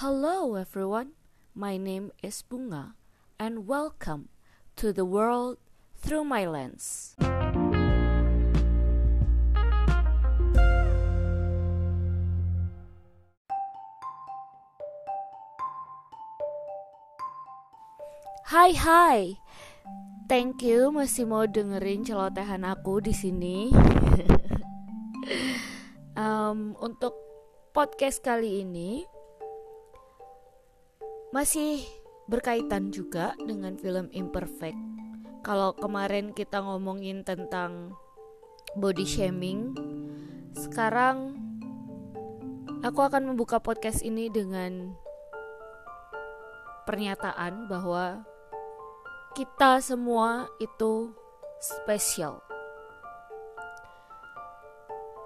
Hello everyone, my name is Bunga and welcome to the world through my lens. Hai hai. Thank you masih mau dengerin celotehan aku di sini. um, untuk podcast kali ini masih berkaitan juga dengan film Imperfect. Kalau kemarin kita ngomongin tentang body shaming, sekarang aku akan membuka podcast ini dengan pernyataan bahwa kita semua itu spesial.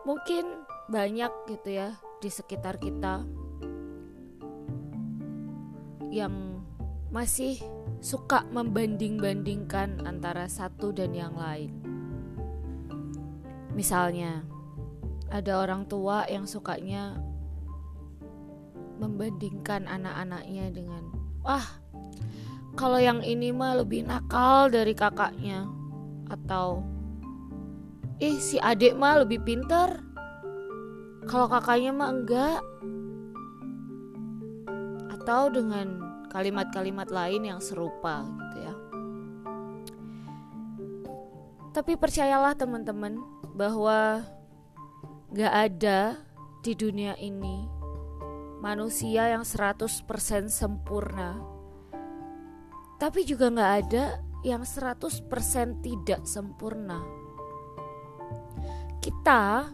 Mungkin banyak gitu ya di sekitar kita yang masih suka membanding-bandingkan antara satu dan yang lain. Misalnya, ada orang tua yang sukanya membandingkan anak-anaknya dengan, "Wah, kalau yang ini mah lebih nakal dari kakaknya. Atau ih si adik mah lebih pinter. Kalau kakaknya mah enggak atau dengan kalimat-kalimat lain yang serupa gitu ya tapi percayalah teman-teman bahwa gak ada di dunia ini manusia yang 100% sempurna tapi juga nggak ada yang 100% tidak sempurna. Kita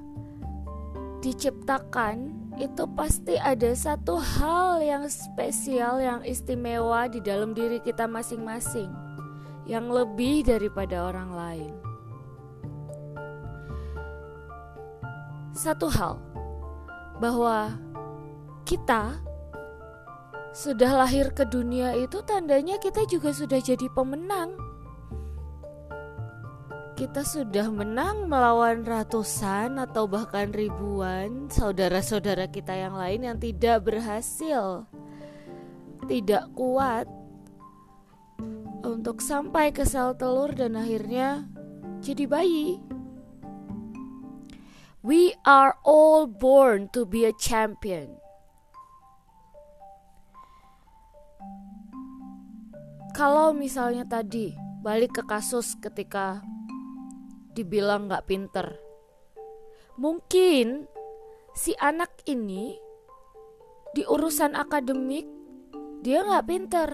diciptakan itu pasti ada satu hal yang spesial yang istimewa di dalam diri kita masing-masing yang lebih daripada orang lain. Satu hal bahwa kita sudah lahir ke dunia itu tandanya kita juga sudah jadi pemenang. Kita sudah menang melawan ratusan atau bahkan ribuan saudara-saudara kita yang lain yang tidak berhasil, tidak kuat untuk sampai ke sel telur dan akhirnya jadi bayi. We are all born to be a champion. kalau misalnya tadi balik ke kasus ketika dibilang nggak pinter, mungkin si anak ini di urusan akademik dia nggak pinter,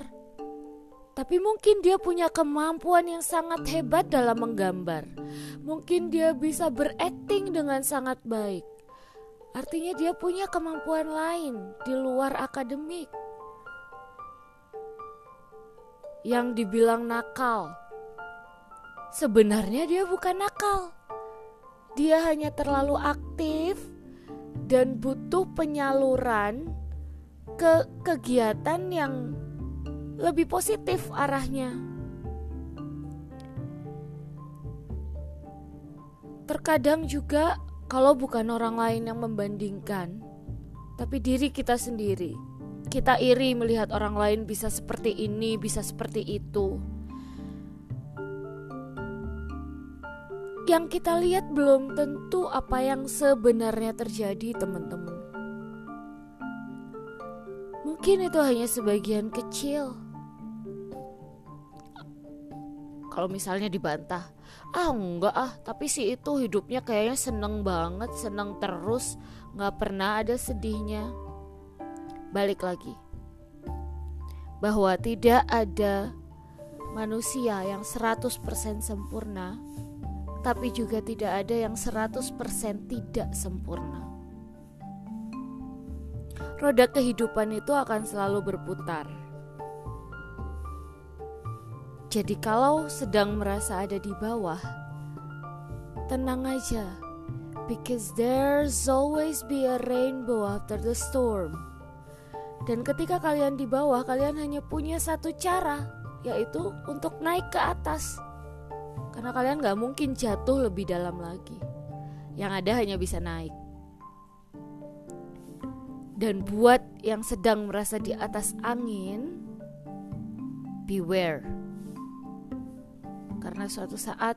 tapi mungkin dia punya kemampuan yang sangat hebat dalam menggambar. Mungkin dia bisa berakting dengan sangat baik. Artinya dia punya kemampuan lain di luar akademik yang dibilang nakal. Sebenarnya dia bukan nakal. Dia hanya terlalu aktif dan butuh penyaluran ke kegiatan yang lebih positif arahnya. Terkadang juga kalau bukan orang lain yang membandingkan, tapi diri kita sendiri kita iri melihat orang lain bisa seperti ini, bisa seperti itu. Yang kita lihat belum tentu apa yang sebenarnya terjadi, teman-teman. Mungkin itu hanya sebagian kecil. Kalau misalnya dibantah, ah enggak ah, tapi si itu hidupnya kayaknya seneng banget, seneng terus, nggak pernah ada sedihnya balik lagi bahwa tidak ada manusia yang 100% sempurna tapi juga tidak ada yang 100% tidak sempurna. Roda kehidupan itu akan selalu berputar. Jadi kalau sedang merasa ada di bawah, tenang aja. Because there's always be a rainbow after the storm. Dan ketika kalian di bawah, kalian hanya punya satu cara, yaitu untuk naik ke atas. Karena kalian gak mungkin jatuh lebih dalam lagi. Yang ada hanya bisa naik. Dan buat yang sedang merasa di atas angin, beware. Karena suatu saat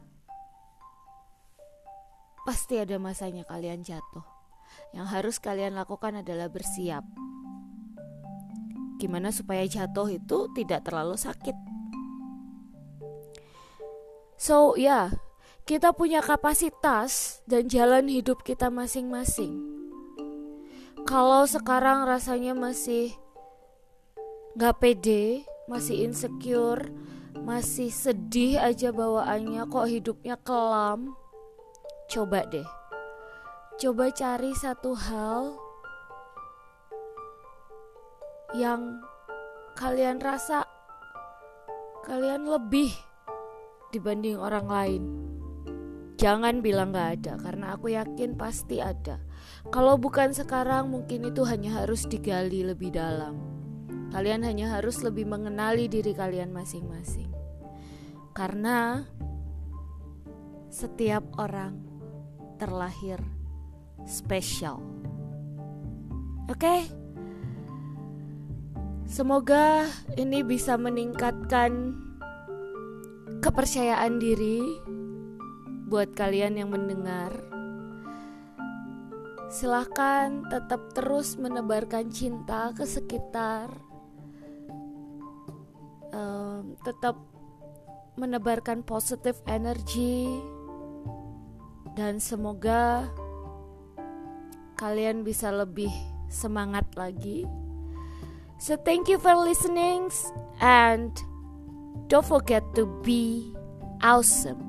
pasti ada masanya kalian jatuh. Yang harus kalian lakukan adalah bersiap. Gimana supaya jatuh itu tidak terlalu sakit. So, ya, yeah, kita punya kapasitas dan jalan hidup kita masing-masing. Kalau sekarang rasanya masih nggak pede, masih insecure, masih sedih aja bawaannya, kok hidupnya kelam, coba deh, coba cari satu hal yang kalian rasa kalian lebih dibanding orang lain. Jangan bilang gak ada, karena aku yakin pasti ada. Kalau bukan sekarang, mungkin itu hanya harus digali lebih dalam. Kalian hanya harus lebih mengenali diri kalian masing-masing, karena setiap orang terlahir spesial. Oke, okay? semoga ini bisa meningkatkan kepercayaan diri buat kalian yang mendengar. Silahkan tetap terus menebarkan cinta ke sekitar. Um, tetap menebarkan positif energi dan semoga kalian bisa lebih semangat lagi. So thank you for listening and don't forget to be awesome.